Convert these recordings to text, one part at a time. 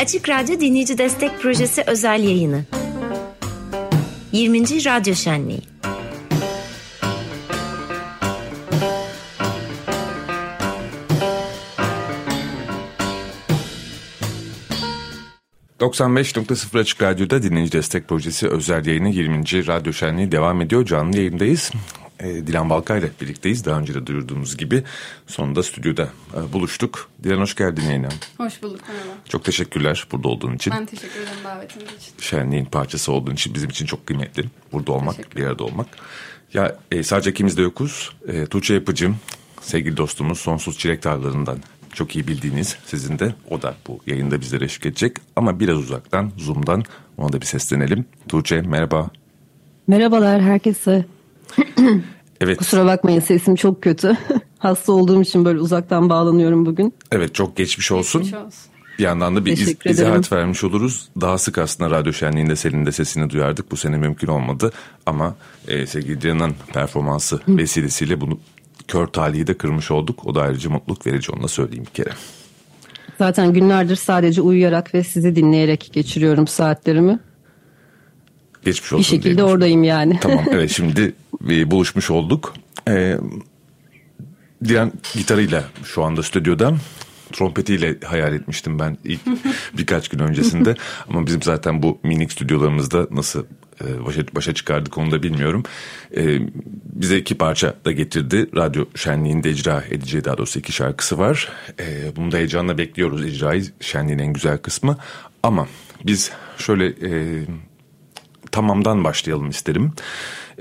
Açık Radyo Dinleyici Destek Projesi özel yayını. 20. Radyo Şenliği. ...95.0 Açık Radyo'da Dinleyici Destek Projesi özel yayını 20. Radyo Şenliği devam ediyor. Canlı yayındayız e, Dilan Balkay ile birlikteyiz. Daha önce de duyurduğumuz gibi sonunda stüdyoda e, buluştuk. Dilan hoş geldin yayına. Hoş bulduk merhaba. Çok teşekkürler burada olduğun için. Ben teşekkür ederim davetiniz için. Şenliğin parçası olduğun için bizim için çok kıymetli. Burada olmak, bir arada olmak. Ya e, sadece ikimiz de yokuz. E, Tuğçe Yapıcım, sevgili dostumuz Sonsuz Çilek Tarlalarından çok iyi bildiğiniz sizin de o da bu yayında bizlere eşlik edecek. Ama biraz uzaktan, Zoom'dan ona da bir seslenelim. Tuğçe merhaba. Merhabalar herkese. evet. Kusura bakmayın sesim çok kötü. Hasta olduğum için böyle uzaktan bağlanıyorum bugün. Evet çok geçmiş olsun. Geçmiş olsun. Bir yandan da bir iz, izahat vermiş oluruz. Daha sık aslında radyo şenliğinde senin de sesini duyardık. Bu sene mümkün olmadı ama e, sevgili Can'ın performansı Hı. vesilesiyle bunu kör talihi de kırmış olduk. O da ayrıca mutluluk verici onu da söyleyeyim bir kere. Zaten günlerdir sadece uyuyarak ve sizi dinleyerek geçiriyorum saatlerimi. Geçmiş olsun. Bir şekilde diyelim. oradayım yani. Tamam evet şimdi buluşmuş olduk. Ee, Dilan gitarıyla şu anda stüdyoda. Trompetiyle hayal etmiştim ben ilk birkaç gün öncesinde. Ama bizim zaten bu minik stüdyolarımızda nasıl e, başa, başa çıkardık onu da bilmiyorum. Ee, bize iki parça da getirdi. Radyo şenliğinde icra edeceği daha doğrusu iki şarkısı var. Ee, bunu da heyecanla bekliyoruz icrayı. Şenliğin en güzel kısmı. Ama biz şöyle e, tamamdan başlayalım isterim.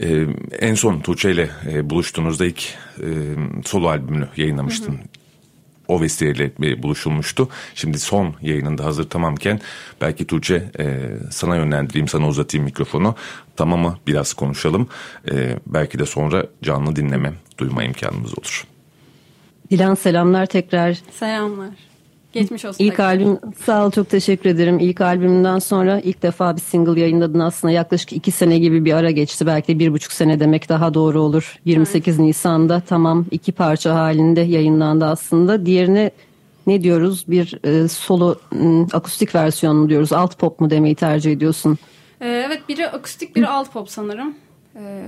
Ee, en son Tuğçe ile e, buluştuğunuzda ilk e, solo albümünü yayınlamıştın. Hı hı. O vesileyle e, buluşulmuştu. Şimdi son yayınında hazır tamamken belki Tuğçe e, sana yönlendireyim, sana uzatayım mikrofonu. Tamamı biraz konuşalım. E, belki de sonra canlı dinleme, duyma imkanımız olur. Dilan selamlar tekrar. Selamlar. Geçmiş olsun. İlk albüm sağ ol çok teşekkür ederim. İlk albümünden sonra ilk defa bir single yayınladın aslında yaklaşık iki sene gibi bir ara geçti. Belki de bir buçuk sene demek daha doğru olur. 28 evet. Nisan'da tamam iki parça halinde yayınlandı aslında. Diğerine ne diyoruz bir e, solo m, akustik versiyon mu diyoruz alt pop mu demeyi tercih ediyorsun? Ee, evet biri akustik biri alt pop sanırım. Ee,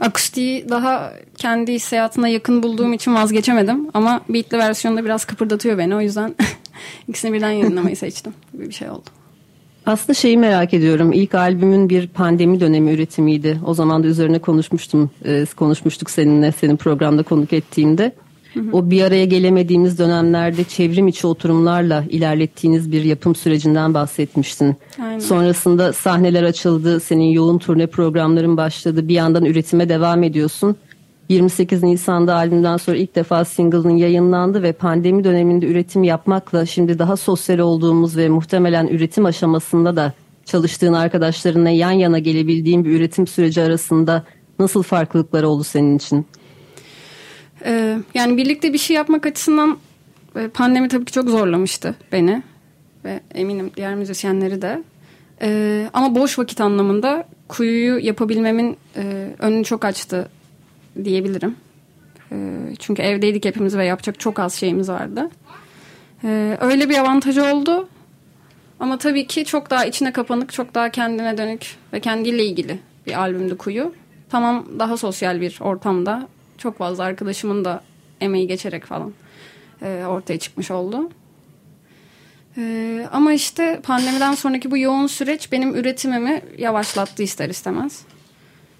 Akustiği daha kendi hissiyatına yakın bulduğum için vazgeçemedim. Ama beatli versiyonda biraz kıpırdatıyor beni. O yüzden ikisini birden yayınlamayı seçtim gibi bir şey oldu. Aslında şeyi merak ediyorum. İlk albümün bir pandemi dönemi üretimiydi. O zaman da üzerine konuşmuştum. E, konuşmuştuk seninle senin programda konuk ettiğinde. O bir araya gelemediğimiz dönemlerde çevrim içi oturumlarla ilerlettiğiniz bir yapım sürecinden bahsetmiştin. Aynen. Sonrasında sahneler açıldı, senin yoğun turne programların başladı. Bir yandan üretime devam ediyorsun. 28 Nisan'da albümden sonra ilk defa single'ın yayınlandı ve pandemi döneminde üretim yapmakla şimdi daha sosyal olduğumuz ve muhtemelen üretim aşamasında da çalıştığın arkadaşlarına yan yana gelebildiğin bir üretim süreci arasında nasıl farklılıklar oldu senin için? Ee, yani birlikte bir şey yapmak açısından e, pandemi tabii ki çok zorlamıştı beni ve eminim diğer müzisyenleri de. Ee, ama boş vakit anlamında kuyuyu yapabilmemin e, önünü çok açtı diyebilirim. E, çünkü evdeydik hepimiz ve yapacak çok az şeyimiz vardı. E, öyle bir avantajı oldu. Ama tabii ki çok daha içine kapanık, çok daha kendine dönük ve kendiyle ilgili bir albümdü Kuyu. Tamam daha sosyal bir ortamda çok fazla arkadaşımın da emeği geçerek falan e, ortaya çıkmış oldu. E, ama işte pandemiden sonraki bu yoğun süreç benim üretimimi yavaşlattı ister istemez.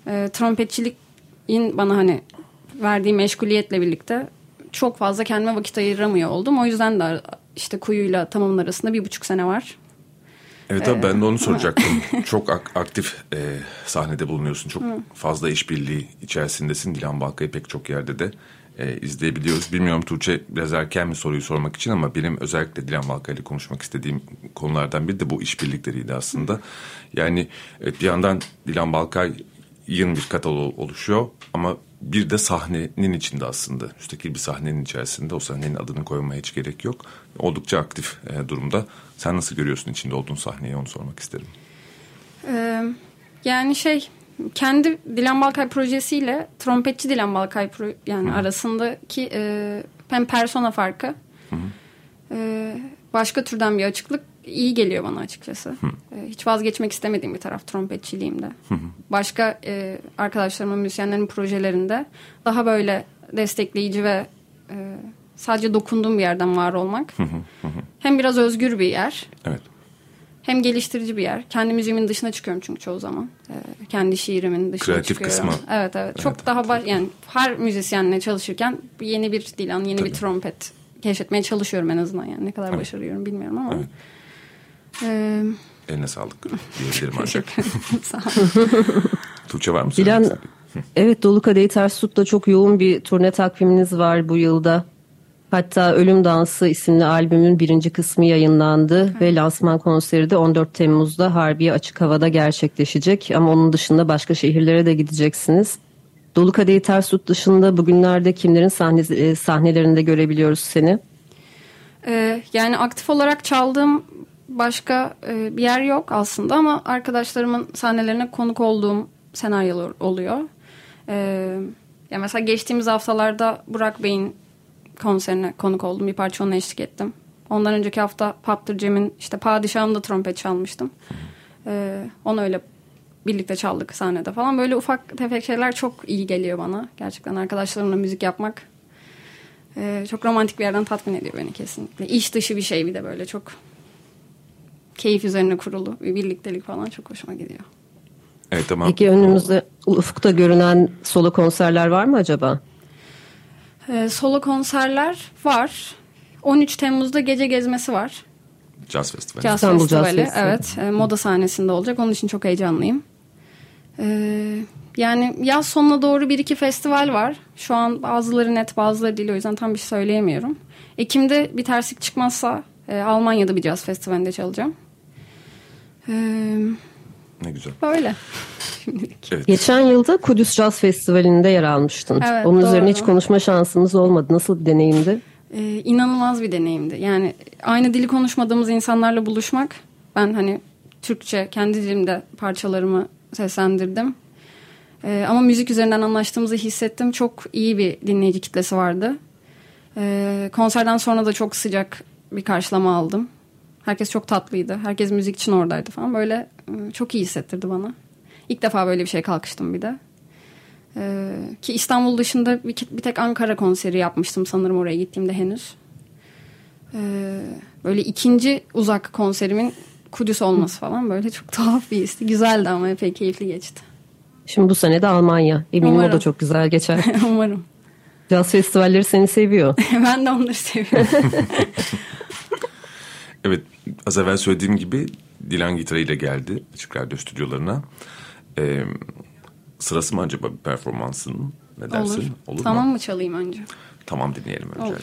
E, trompetçiliğin bana hani verdiği meşguliyetle birlikte çok fazla kendime vakit ayıramıyor oldum. O yüzden de işte kuyuyla tamamın arasında bir buçuk sene var. Evet abi ben de onu soracaktım. çok ak- aktif e, sahnede bulunuyorsun. Çok Hı. fazla işbirliği içerisindesin. Dilan Balkay'ı pek çok yerde de e, izleyebiliyoruz. Bilmiyorum Tuğçe biraz erken mi soruyu sormak için ama benim özellikle Dilan Balkay ile konuşmak istediğim konulardan biri de bu işbirlikleriydi aslında. Hı. Yani evet, bir yandan Dilan Balkay'ın bir kataloğu oluşuyor ama bir de sahnenin içinde aslında. Müstakil bir sahnenin içerisinde o sahnenin adını koymaya hiç gerek yok. Oldukça aktif e, durumda. Sen nasıl görüyorsun içinde olduğun sahneyi onu sormak isterim. Ee, yani şey kendi Dilan Balkay projesiyle trompetçi Dilan Balkay pro, yani Hı. arasındaki e, hem persona farkı. Hı. E, başka türden bir açıklık iyi geliyor bana açıkçası. E, hiç vazgeçmek istemediğim bir taraf trompetçiliğimde. Başka e, arkadaşlarımın, müzisyenlerin projelerinde daha böyle destekleyici ve e, sadece dokunduğum bir yerden var olmak. hem biraz özgür bir yer. Evet. Hem geliştirici bir yer. Kendi müziğimin dışına çıkıyorum çünkü çoğu zaman. Ee, kendi şiirimin dışına Kreatif çıkıyorum. kısmı. Evet, evet Çok Evet, daha baş, yani her müzisyenle çalışırken yeni bir dilan, yeni bir trompet keşfetmeye çalışıyorum en azından yani. Ne kadar Evet. başarıyorum bilmiyorum ama. Evet. Ee, Eline sağlık diyebilirim ancak. sağ. Tuğçe var mı? İstediğin? evet Dolu Kadehi Ters çok yoğun bir turne takviminiz var bu yılda. Hatta Ölüm Dansı isimli albümün birinci kısmı yayınlandı ve lansman konseri de 14 Temmuz'da Harbiye Açık Hava'da gerçekleşecek. Ama onun dışında başka şehirlere de gideceksiniz. Dolu Kadehi Ters Tut dışında bugünlerde kimlerin sahne, e, sahnelerinde görebiliyoruz seni? Ee, yani aktif olarak çaldığım başka e, bir yer yok aslında ama arkadaşlarımın sahnelerine konuk olduğum senaryolar oluyor. Ee, ya mesela geçtiğimiz haftalarda Burak Bey'in konserine konuk oldum. Bir parça ona eşlik ettim. Ondan önceki hafta Paptır Cem'in işte Padişahım'da trompet çalmıştım. Ee, onu öyle birlikte çaldık sahnede falan. Böyle ufak tefek şeyler çok iyi geliyor bana. Gerçekten arkadaşlarımla müzik yapmak ee, çok romantik bir yerden tatmin ediyor beni kesinlikle. İş dışı bir şey bir de böyle çok keyif üzerine kurulu bir birliktelik falan çok hoşuma gidiyor. Evet tamam. Peki önümüzde ufukta görünen solo konserler var mı acaba? Ee, solo konserler var. 13 Temmuz'da gece gezmesi var. Jazz Festivali. Jazz İstanbul Jazz Festivali. Festivali. Evet. e, moda sahnesinde olacak. Onun için çok heyecanlıyım. Ee, yani yaz sonuna doğru bir iki festival var. Şu an bazıları net bazıları değil. O yüzden tam bir şey söyleyemiyorum. Ekim'de bir terslik çıkmazsa e, Almanya'da bir jazz festivalinde çalacağım. Ee, Ne güzel. böyle. Şimdilik. Evet. Geçen yılda Kudüs Jazz Festivali'nde yer almıştın. Evet, Onun üzerine doğru. hiç konuşma şansımız olmadı. Nasıl bir deneyimdi? Ee, inanılmaz bir deneyimdi. Yani aynı dili konuşmadığımız insanlarla buluşmak. Ben hani Türkçe kendi dilimde parçalarımı seslendirdim. Ee, ama müzik üzerinden anlaştığımızı hissettim. Çok iyi bir dinleyici kitlesi vardı. Ee, konserden sonra da çok sıcak bir karşılama aldım. Herkes çok tatlıydı. Herkes müzik için oradaydı falan. Böyle e, çok iyi hissettirdi bana. İlk defa böyle bir şey kalkıştım bir de. Ee, ki İstanbul dışında bir, bir tek Ankara konseri yapmıştım sanırım oraya gittiğimde henüz. Ee, böyle ikinci uzak konserimin Kudüs olması falan böyle çok tuhaf bir histi. Güzeldi ama epey keyifli geçti. Şimdi bu sene de Almanya. Eminim o da Umarım. çok güzel geçer. Umarım. Jazz festivalleri seni seviyor. ben de onları seviyorum. Evet az evvel söylediğim gibi Dilan gitarıyla geldi Açık Radyo stüdyolarına. Ee, sırası mı acaba bir performansın? Ne dersin? Olur. Olur tamam mu? mı çalayım önce? Tamam dinleyelim önce. Olur.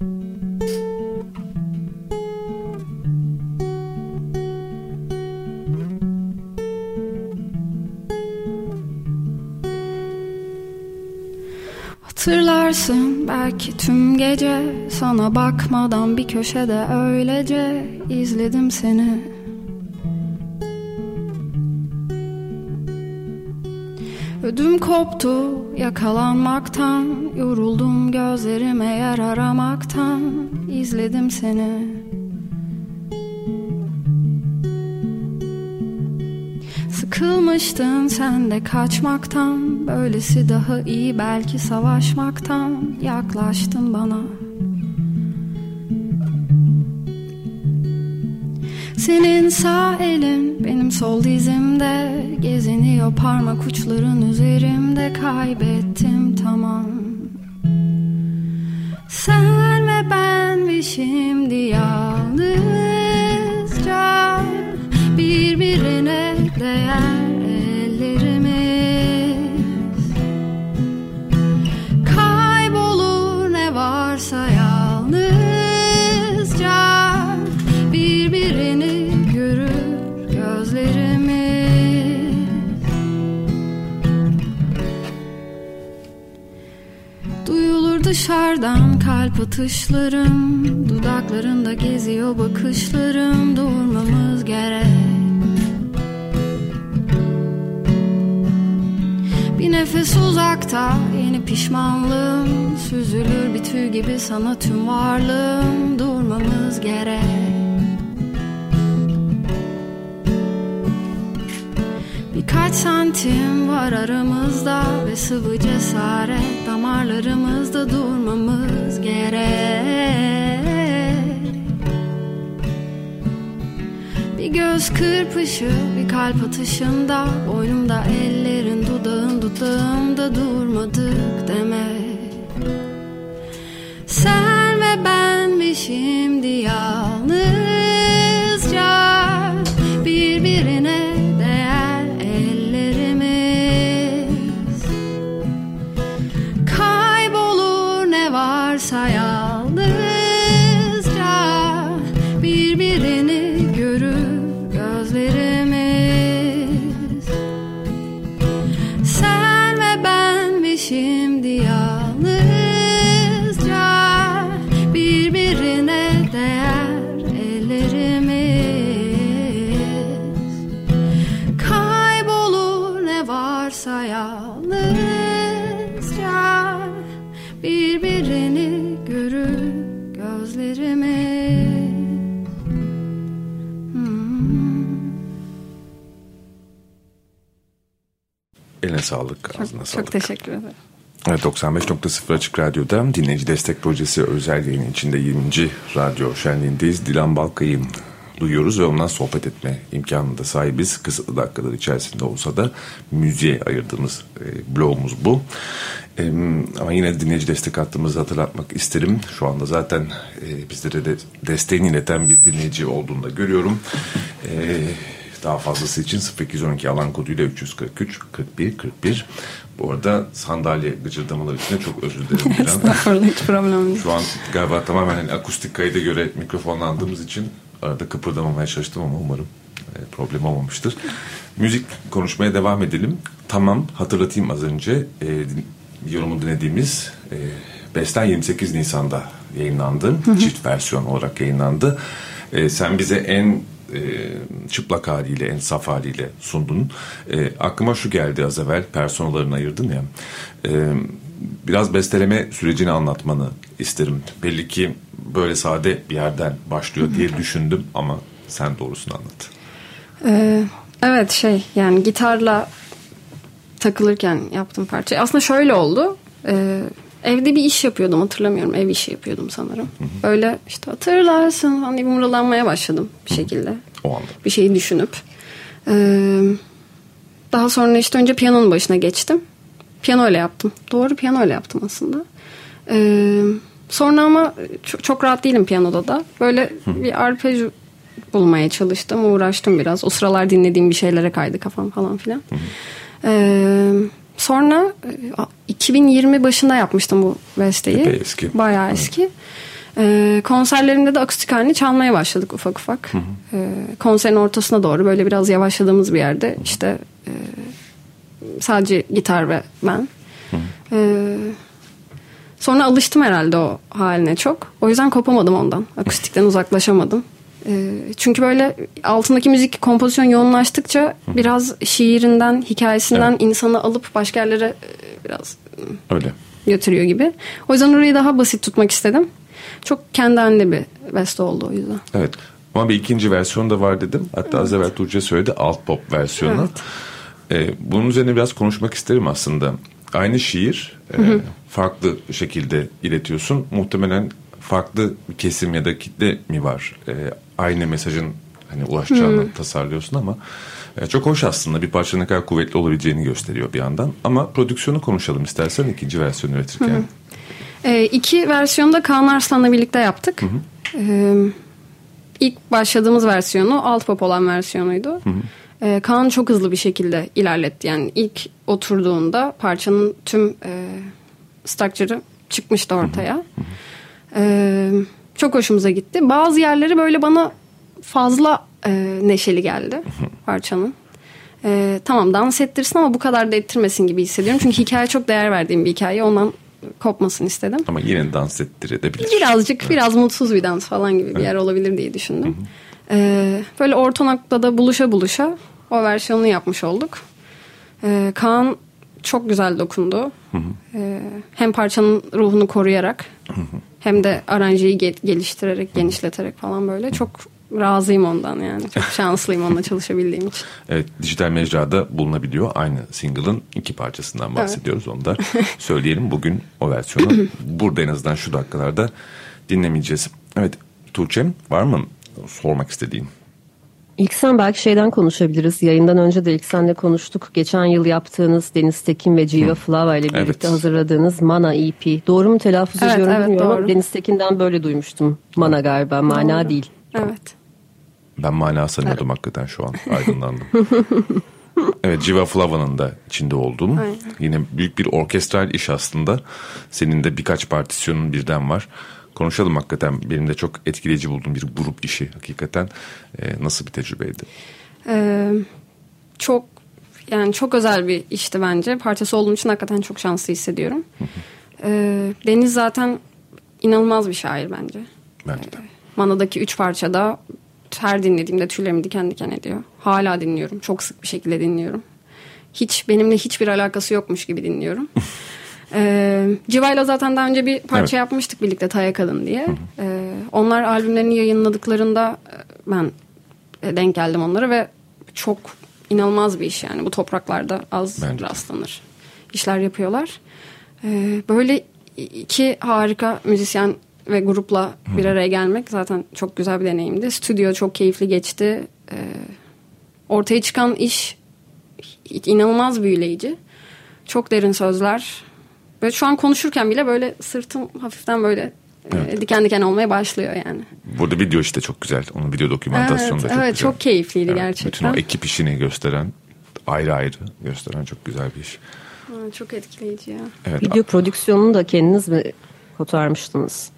hadi. Hatırlarsın. Belki tüm gece Sana bakmadan bir köşede öylece izledim seni. Ödüm koptu yakalanmaktan Yoruldum gözlerime yer aramaktan izledim seni Sıkılmıştın sen de kaçmaktan Böylesi daha iyi belki savaşmaktan Yaklaştın bana. Senin sağ elin benim sol dizimde Geziniyor parmak uçların üzerimde Kaybettim tamam. Sen ve ben ve şimdi yalnızca Birbirine değer dışarıdan kalp atışlarım Dudaklarında geziyor bakışlarım Durmamız gerek. Bir nefes uzakta yeni pişmanlığım Süzülür bir tüy gibi sana tüm varlığım Durmamız gerek Birkaç santim var aramızda ve sıvı cesaret damarlarımızda durmamız gerek. Bir göz kırpışı, bir kalp atışında Boynumda ellerin, dudağın dudağımda durmadık demek. Sen ve ben ve şimdi yalnızca ben Sağlık, ağzına Çok, sağlık. çok teşekkür ederim. Evet 95.0 Açık Radyo'da dinleyici destek projesi özel yayın içinde 20. radyo şenliğindeyiz. Dilan Balkay'ı duyuyoruz ve ondan sohbet etme imkanına da sahibiz. Kısıtlı dakikalar içerisinde olsa da müziğe ayırdığımız e, blogumuz bu. E, ama yine dinleyici destek hattımızı hatırlatmak isterim. Şu anda zaten e, bizlere de desteğini ileten bir dinleyici olduğunu da görüyorum. E, daha fazlası için 0212 alan koduyla 343 41 41. Bu arada sandalye gıcırdamaları için çok özür dilerim. Estağfurullah hiç problem değil. Şu an galiba tamamen hani akustik kayda göre mikrofonlandığımız için arada kıpırdamamaya çalıştım ama umarım e, problem olmamıştır. Müzik konuşmaya devam edelim. Tamam hatırlatayım az önce e, yorumu dinlediğimiz e, Besten 28 Nisan'da yayınlandı. Çift versiyon olarak yayınlandı. E, sen bize en e, çıplak haliyle, en saf haliyle sundun. E, aklıma şu geldi az evvel, personalarını ayırdın ya. E, biraz besteleme sürecini anlatmanı isterim. Belli ki böyle sade bir yerden başlıyor diye düşündüm ama sen doğrusunu anlat. Ee, evet şey yani gitarla takılırken yaptığım parça. Aslında şöyle oldu. Ee, evde bir iş yapıyordum hatırlamıyorum. Ev işi yapıyordum sanırım. Böyle işte hatırlarsın falan diye mırıldanmaya başladım bir şekilde. O anda. Bir şeyi düşünüp. Ee, daha sonra işte önce piyanonun başına geçtim. Piyano ile yaptım. Doğru piyano ile yaptım aslında. Ee, sonra ama çok, çok rahat değilim piyanoda da. Böyle bir arpej bulmaya çalıştım. Uğraştım biraz. O sıralar dinlediğim bir şeylere kaydı kafam falan filan. Ee, sonra e, 2020 başında yapmıştım bu besteyi. Epey eski. Bayağı eski. Ee, konserlerimde de akustik halini çalmaya başladık ufak ufak. Ee, konserin ortasına doğru böyle biraz yavaşladığımız bir yerde işte e, sadece gitar ve ben. Ee, sonra alıştım herhalde o haline çok. O yüzden kopamadım ondan. Akustikten uzaklaşamadım. Ee, çünkü böyle altındaki müzik kompozisyon yoğunlaştıkça biraz şiirinden, hikayesinden insanı alıp başka yerlere e, biraz Öyle. götürüyor gibi. O yüzden orayı daha basit tutmak istedim. Çok kendi halinde bir beste oldu o yüzden. Evet. Ama bir ikinci versiyon da var dedim. Hatta az evvel Tuğçe söyledi alt pop versiyonu. Ee, bunun üzerine biraz konuşmak isterim aslında. Aynı şiir e, farklı şekilde iletiyorsun. Muhtemelen farklı bir kesim ya da kitle mi var? E, aynı mesajın hani ulaşacağını tasarlıyorsun ama e, çok hoş aslında bir parça ne kadar kuvvetli olabileceğini gösteriyor bir yandan. Ama prodüksiyonu konuşalım istersen ikinci versiyonu üretirken. Ee, iki versiyonu da Kaan Arslan'la birlikte yaptık. Ee, ilk başladığımız versiyonu alt pop olan versiyonuydu. Ee, Kaan çok hızlı bir şekilde ilerletti. Yani ilk oturduğunda parçanın tüm e, structure'ı çıkmıştı ortaya. Ee, çok hoşumuza gitti. Bazı yerleri böyle bana fazla e, neşeli geldi parçanın. Ee, tamam dans ettirsin ama bu kadar da ettirmesin gibi hissediyorum. Çünkü hikaye çok değer verdiğim bir hikaye. Ondan kopmasın istedim. Ama yine dans ettirebilir. Birazcık biraz mutsuz bir dans falan gibi bir yer olabilir diye düşündüm. Ee, böyle orta noktada buluşa buluşa o versiyonunu yapmış olduk. Ee, Kaan çok güzel dokundu. Ee, hem parçanın ruhunu koruyarak hem de aranjeyi ge- geliştirerek, genişleterek falan böyle çok razıyım ondan yani. Çok şanslıyım onunla çalışabildiğim için. Evet dijital mecrada bulunabiliyor. Aynı single'ın iki parçasından bahsediyoruz. Onu da söyleyelim. Bugün o versiyonu burada en azından şu dakikalarda dinlemeyeceğiz. Evet Tuğçe var mı sormak istediğin? İlk sen belki şeyden konuşabiliriz. Yayından önce de ilk senle konuştuk. Geçen yıl yaptığınız Deniz Tekin ve Giva Flava ile birlikte Evet. hazırladığınız Mana EP. Doğru mu telaffuz Evet, ediyorum evet, bilmiyorum ama doğru. Deniz Tekin'den böyle duymuştum. Mana galiba, mana Doğru. değil. Evet. Ben mana sanıyordum hakikaten şu an. Aydınlandım. evet Civa Flava'nın da içinde olduğum. Aynen. Yine büyük bir orkestral iş aslında. Senin de birkaç partisyonun birden var. Konuşalım hakikaten. Benim de çok etkileyici bulduğum bir grup işi hakikaten. Ee, nasıl bir tecrübeydi? Ee, çok yani çok özel bir işti bence. Parçası olduğum için hakikaten çok şanslı hissediyorum. Ee, Deniz zaten inanılmaz bir şair bence. Bence de. Mana'daki üç parçada her dinlediğimde tüylerimi diken diken ediyor. Hala dinliyorum. Çok sık bir şekilde dinliyorum. Hiç benimle hiçbir alakası yokmuş gibi dinliyorum. ee, Civa'yla zaten daha önce bir parça Evet. yapmıştık birlikte Taya Kadın diye. Ee, onlar albümlerini yayınladıklarında e, ben e, denk geldim onlara ve çok inanılmaz bir iş yani. Bu topraklarda az Bence rastlanır. İşler yapıyorlar. Ee, böyle iki harika müzisyen ve grupla bir araya gelmek zaten çok güzel bir deneyimdi. Stüdyo çok keyifli geçti. Ee, ortaya çıkan iş inanılmaz büyüleyici. Çok derin sözler. Böyle şu an konuşurken bile böyle sırtım hafiften böyle e, Evet. diken diken olmaya başlıyor yani. Burada video işte çok güzel. Onun video dokümantasyonu da Evet, çok evet, güzel. çok keyifliydi Bütün gerçekten. o ekip işini gösteren ayrı ayrı gösteren çok güzel bir iş. Ha, çok etkileyici ya. Evet. Video prodüksiyonunu da kendiniz mi kotarmıştınız?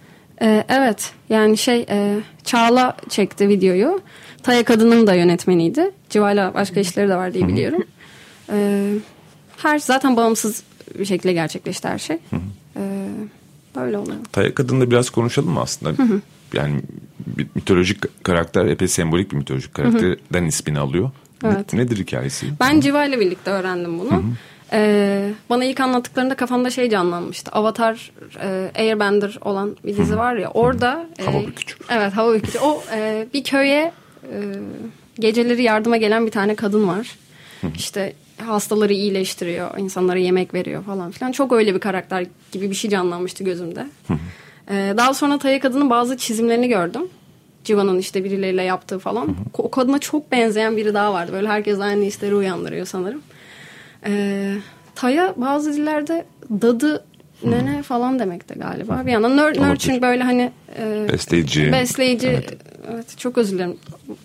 Ee, evet yani şey e, Çağla çekti videoyu. Taya Kadın'ın da yönetmeniydi. Civala başka işleri de var diye biliyorum. Ee, her zaten bağımsız bir şekilde gerçekleşti her şey. Ee, böyle oluyor. Taya Kadın'da biraz konuşalım mı aslında? Yani bir mitolojik karakter, epey sembolik bir mitolojik karakterden ismini alıyor. Ne- Evet. nedir hikayesi? Ben Civa ile birlikte öğrendim bunu. Ee, bana ilk anlattıklarında kafamda şey canlanmıştı. Avatar e, Airbender olan bir dizi var ya. Orada e, Hava bükücü. Evet, hava bükücü. O e, bir köye e, geceleri yardıma gelen bir tane kadın var. İşte hastaları iyileştiriyor, insanlara yemek veriyor falan filan. Çok öyle bir karakter gibi bir şey canlanmıştı gözümde. Ee, daha sonra Taya Kadın'ın bazı çizimlerini gördüm. Civa'nın işte birileriyle yaptığı falan. O kadına çok benzeyen biri daha vardı. Böyle herkes aynı hisleri uyandırıyor sanırım. Ee, Taya bazı dillerde dadı nene falan demekti galiba. Bir yandan nör, nurturing böyle hani e, Besleyici. besleyici. Evet. Evet. çok özür dilerim.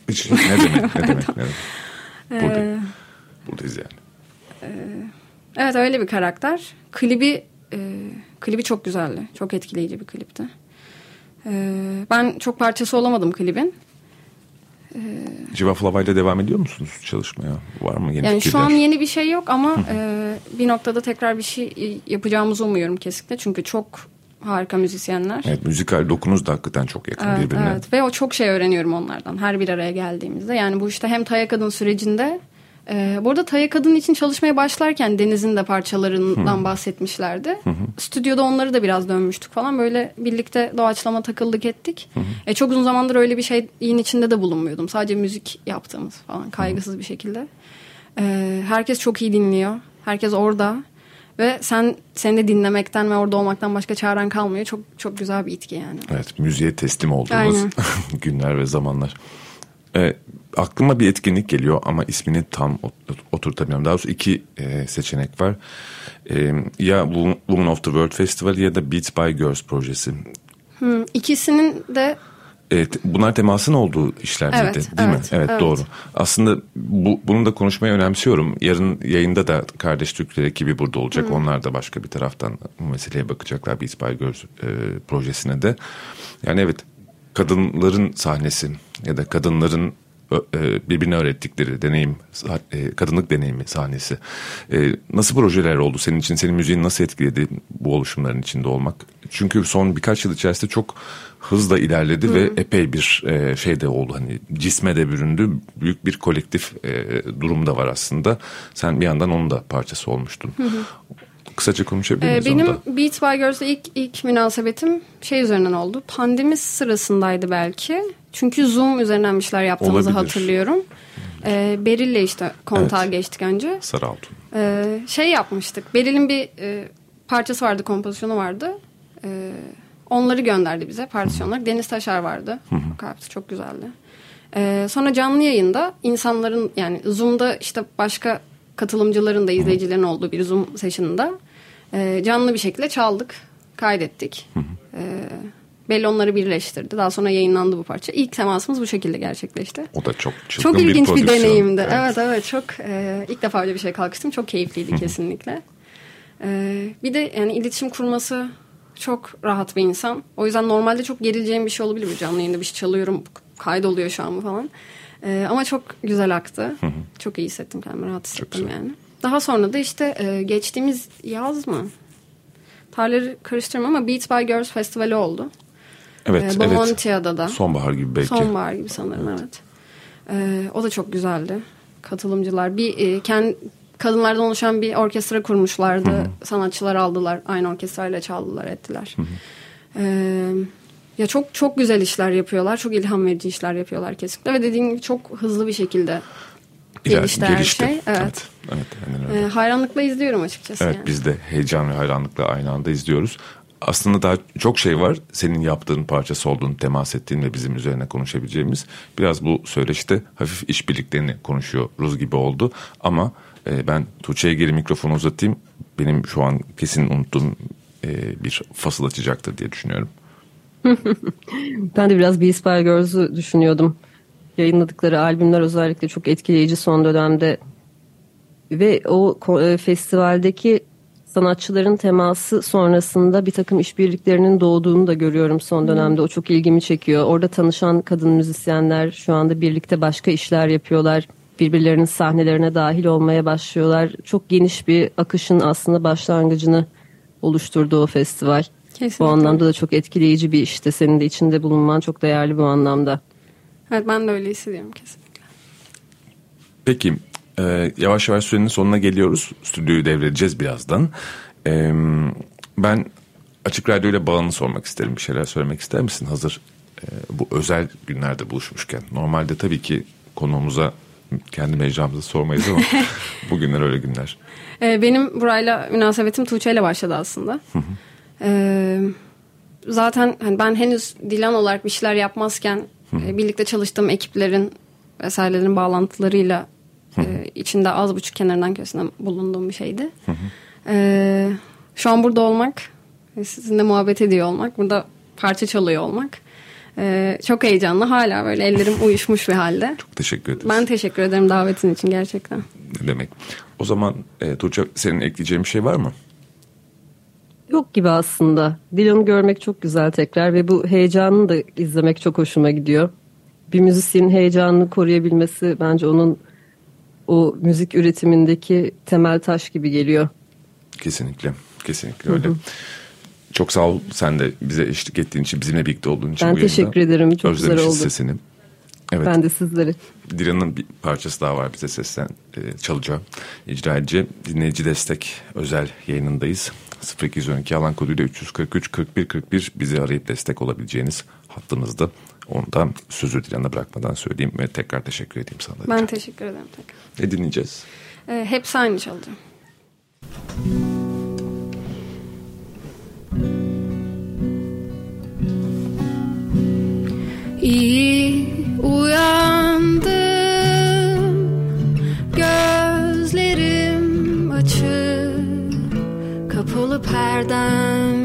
Hiç- ne demek, ne demek, ne demek. Ee, buradayız yani. Evet öyle bir karakter. Klibi e, klibi çok güzeldi. Çok etkileyici bir klipti. E, ben çok parçası olamadım klibin. Civa Flava'yla devam ediyor musunuz çalışmaya? Var mı yeni Yani şu fikirler? an yeni bir şey yok ama e, bir noktada tekrar bir şey yapacağımızı umuyorum kesinlikle. Çünkü çok harika müzisyenler. Evet müzikal dokunuz da hakikaten çok yakın Evet, birbirine. evet. Ve o çok şey öğreniyorum onlardan her bir araya geldiğimizde. Yani bu işte hem Taya Kadın sürecinde e, bu arada Taya Kadın için çalışmaya başlarken Deniz'in de parçalarından bahsetmişlerdi. Stüdyoda onları da biraz dönmüştük falan. Böyle birlikte doğaçlama takıldık ettik. E, çok uzun zamandır öyle bir şeyin içinde de bulunmuyordum. Sadece müzik yaptığımız falan kaygısız bir şekilde. E, herkes çok iyi dinliyor. Herkes orada. Ve sen seni de dinlemekten ve orada olmaktan başka çaren kalmıyor. Çok çok güzel bir itki yani. Evet müziğe teslim olduğumuz Aynen. günler ve zamanlar. Ee, aklıma bir etkinlik geliyor ama ismini tam ot- oturtamıyorum. Daha doğrusu iki e, seçenek var. E, ya Wo- Women of the World Festival ya da Beats by Girls projesi. Hı, İkisinin de Evet, bunlar temasın olduğu işler? Evet, değil mi? evet, Evet, evet. doğru. Aslında bu, bunu da konuşmayı önemsiyorum. Yarın yayında da Kardeş Türkler ekibi burada olacak. Onlar da başka bir taraftan bu meseleye bakacaklar Beats by Girls e, projesine de. Yani evet kadınların sahnesi ya da kadınların birbirine öğrettikleri deneyim, e, kadınlık deneyimi sahnesi. E, nasıl projeler oldu senin için? Senin müziğin nasıl etkiledi bu oluşumların içinde olmak? Çünkü son birkaç yıl içerisinde çok hızla ilerledi Hı. ve epey bir e, şey de oldu. Hani cisme de büründü. Büyük bir kolektif e, durum da var aslında. Sen bir yandan onun da parçası olmuştun. Hı hı. Kısaca konuşabilir miyiz ee, Benim onda? Beat by Girls'le ilk, ilk münasebetim şey üzerinden oldu. Pandemi sırasındaydı belki. Çünkü Zoom üzerinden bir şeyler yaptığımızı Olabilir. hatırlıyorum. Ee, Beril'le işte kontağa evet. geçtik önce. Sarı Altun. Ee, şey yapmıştık. Beril'in bir e, parçası vardı, kompozisyonu vardı. Ee, onları gönderdi bize partisyonlar. Deniz Taşar vardı. Hı çok güzeldi. Ee, sonra canlı yayında insanların yani Zoom'da işte başka katılımcıların da izleyicilerin olduğu bir Zoom session'ında e, canlı bir şekilde çaldık, kaydettik. E, Belli onları birleştirdi. Daha sonra yayınlandı bu parça. İlk temasımız bu şekilde gerçekleşti. O da çok çılgın Çok ilginç bir, bir deneyimdi. Evet evet, evet çok e, ilk defa öyle bir şey kalkıştım. Çok keyifliydi kesinlikle. E, bir de yani iletişim kurması çok rahat bir insan. O yüzden normalde çok gerileceğim bir şey olabilir. Bir canlı yayında bir şey çalıyorum. Kaydoluyor şu an mı falan. E, ama çok güzel aktı. Çok iyi hissettim kendimi. Rahat hissettim yani. Daha sonra da işte e, geçtiğimiz yaz mı? Tarihleri karıştırmam ama Beats by Girls Festivali oldu. Evet, e, Bomontia'da evet. da. Sonbahar gibi belki. Sonbahar gibi sanırım evet. evet. E, o da çok güzeldi. Katılımcılar bir e, kendi kadınlardan oluşan bir orkestra kurmuşlardı. Hı hı. Sanatçılar aldılar. Aynı orkestrayla çaldılar, ettiler. Hı hı. E, ya çok çok güzel işler yapıyorlar. Çok ilham verici işler yapıyorlar kesinlikle. Ve dediğim gibi çok hızlı bir şekilde gelişti her şey. Evet. evet, evet öyle. E, hayranlıkla izliyorum açıkçası. Evet yani. biz de heyecan ve hayranlıkla aynı anda izliyoruz. Aslında daha çok şey var. Senin yaptığın parçası olduğunu temas ettiğin ve bizim üzerine konuşabileceğimiz. Biraz bu söyleşte hafif işbirliklerini konuşuyoruz gibi oldu. Ama e, ben Tuğçe'ye geri mikrofonu uzatayım. Benim şu an kesin unuttuğum e, bir fasıl açacaktır diye düşünüyorum. ben de biraz Beast by Girls'ü düşünüyordum. Yayınladıkları albümler özellikle çok etkileyici son dönemde. Ve o e, festivaldeki sanatçıların teması sonrasında bir takım işbirliklerinin doğduğunu da görüyorum son dönemde. O çok ilgimi çekiyor. Orada tanışan kadın müzisyenler şu anda birlikte başka işler yapıyorlar. Birbirlerinin sahnelerine dahil olmaya başlıyorlar. Çok geniş bir akışın aslında başlangıcını oluşturdu o festival. Kesinlikle. Bu anlamda da çok etkileyici bir işte. Senin de içinde bulunman çok değerli bu anlamda. Evet ben de öyle hissediyorum kesinlikle. Peki e, yavaş yavaş sürenin sonuna geliyoruz. Stüdyoyu devredeceğiz birazdan. E, ben Açık Radyo ile bağını sormak isterim. Bir şeyler söylemek ister misin? Hazır e, bu özel günlerde buluşmuşken. Normalde tabii ki konuğumuza kendi mecramızı sormayız ama bugünler öyle günler. E, benim burayla münasebetim Tuğçe ile başladı aslında. Ee, zaten hani ben henüz Dilan olarak bir şeyler yapmazken e, birlikte çalıştığım ekiplerin vesairelerin bağlantılarıyla e, içinde az buçuk kenarından köşesinden bulunduğum bir şeydi. Ee, şu an burada olmak, sizinle muhabbet ediyor olmak, burada parça çalıyor olmak ee, çok heyecanlı. Hala böyle ellerim uyuşmuş bir halde. Çok teşekkür ederiz. Ben teşekkür ederim davetin için gerçekten. Ne demek. O zaman e, Tuğçe senin ekleyeceğin bir şey var mı? Yok gibi aslında. Dilan'ı görmek çok güzel tekrar ve bu heyecanını da izlemek çok hoşuma gidiyor. Bir müzisyenin heyecanını koruyabilmesi bence onun o müzik üretimindeki temel taş gibi geliyor. Kesinlikle. Kesinlikle öyle. Hı hı. Çok sağ ol sen de bize eşlik ettiğin için, bizimle birlikte olduğun için ben bu teşekkür ederim. Çok güzel oldu. sesini. Evet. Ben de sizleri. Dilan'ın bir parçası daha var bize sesten e, çalacağım. İcra edici dinleyici destek özel yayınındayız. 0212 alan koduyla 343 41 41 bizi arayıp destek olabileceğiniz hattımızda. Ondan sözü Dilan'a bırakmadan söyleyeyim ve tekrar teşekkür edeyim sana. Ben teşekkür ederim tekrar. Ne dinleyeceğiz? Ee, hepsi aynı çalacağım. İyi uyandım Gözlerim açık Kapalı perdem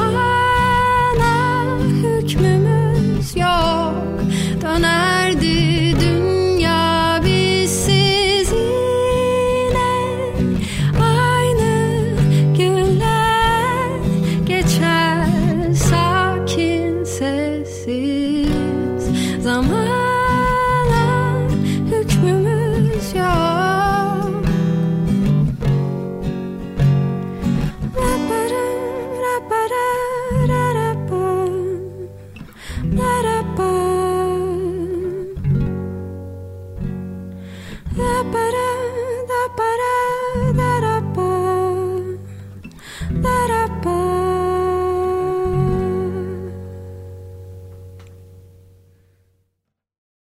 Sana hükmümüz yok. Döner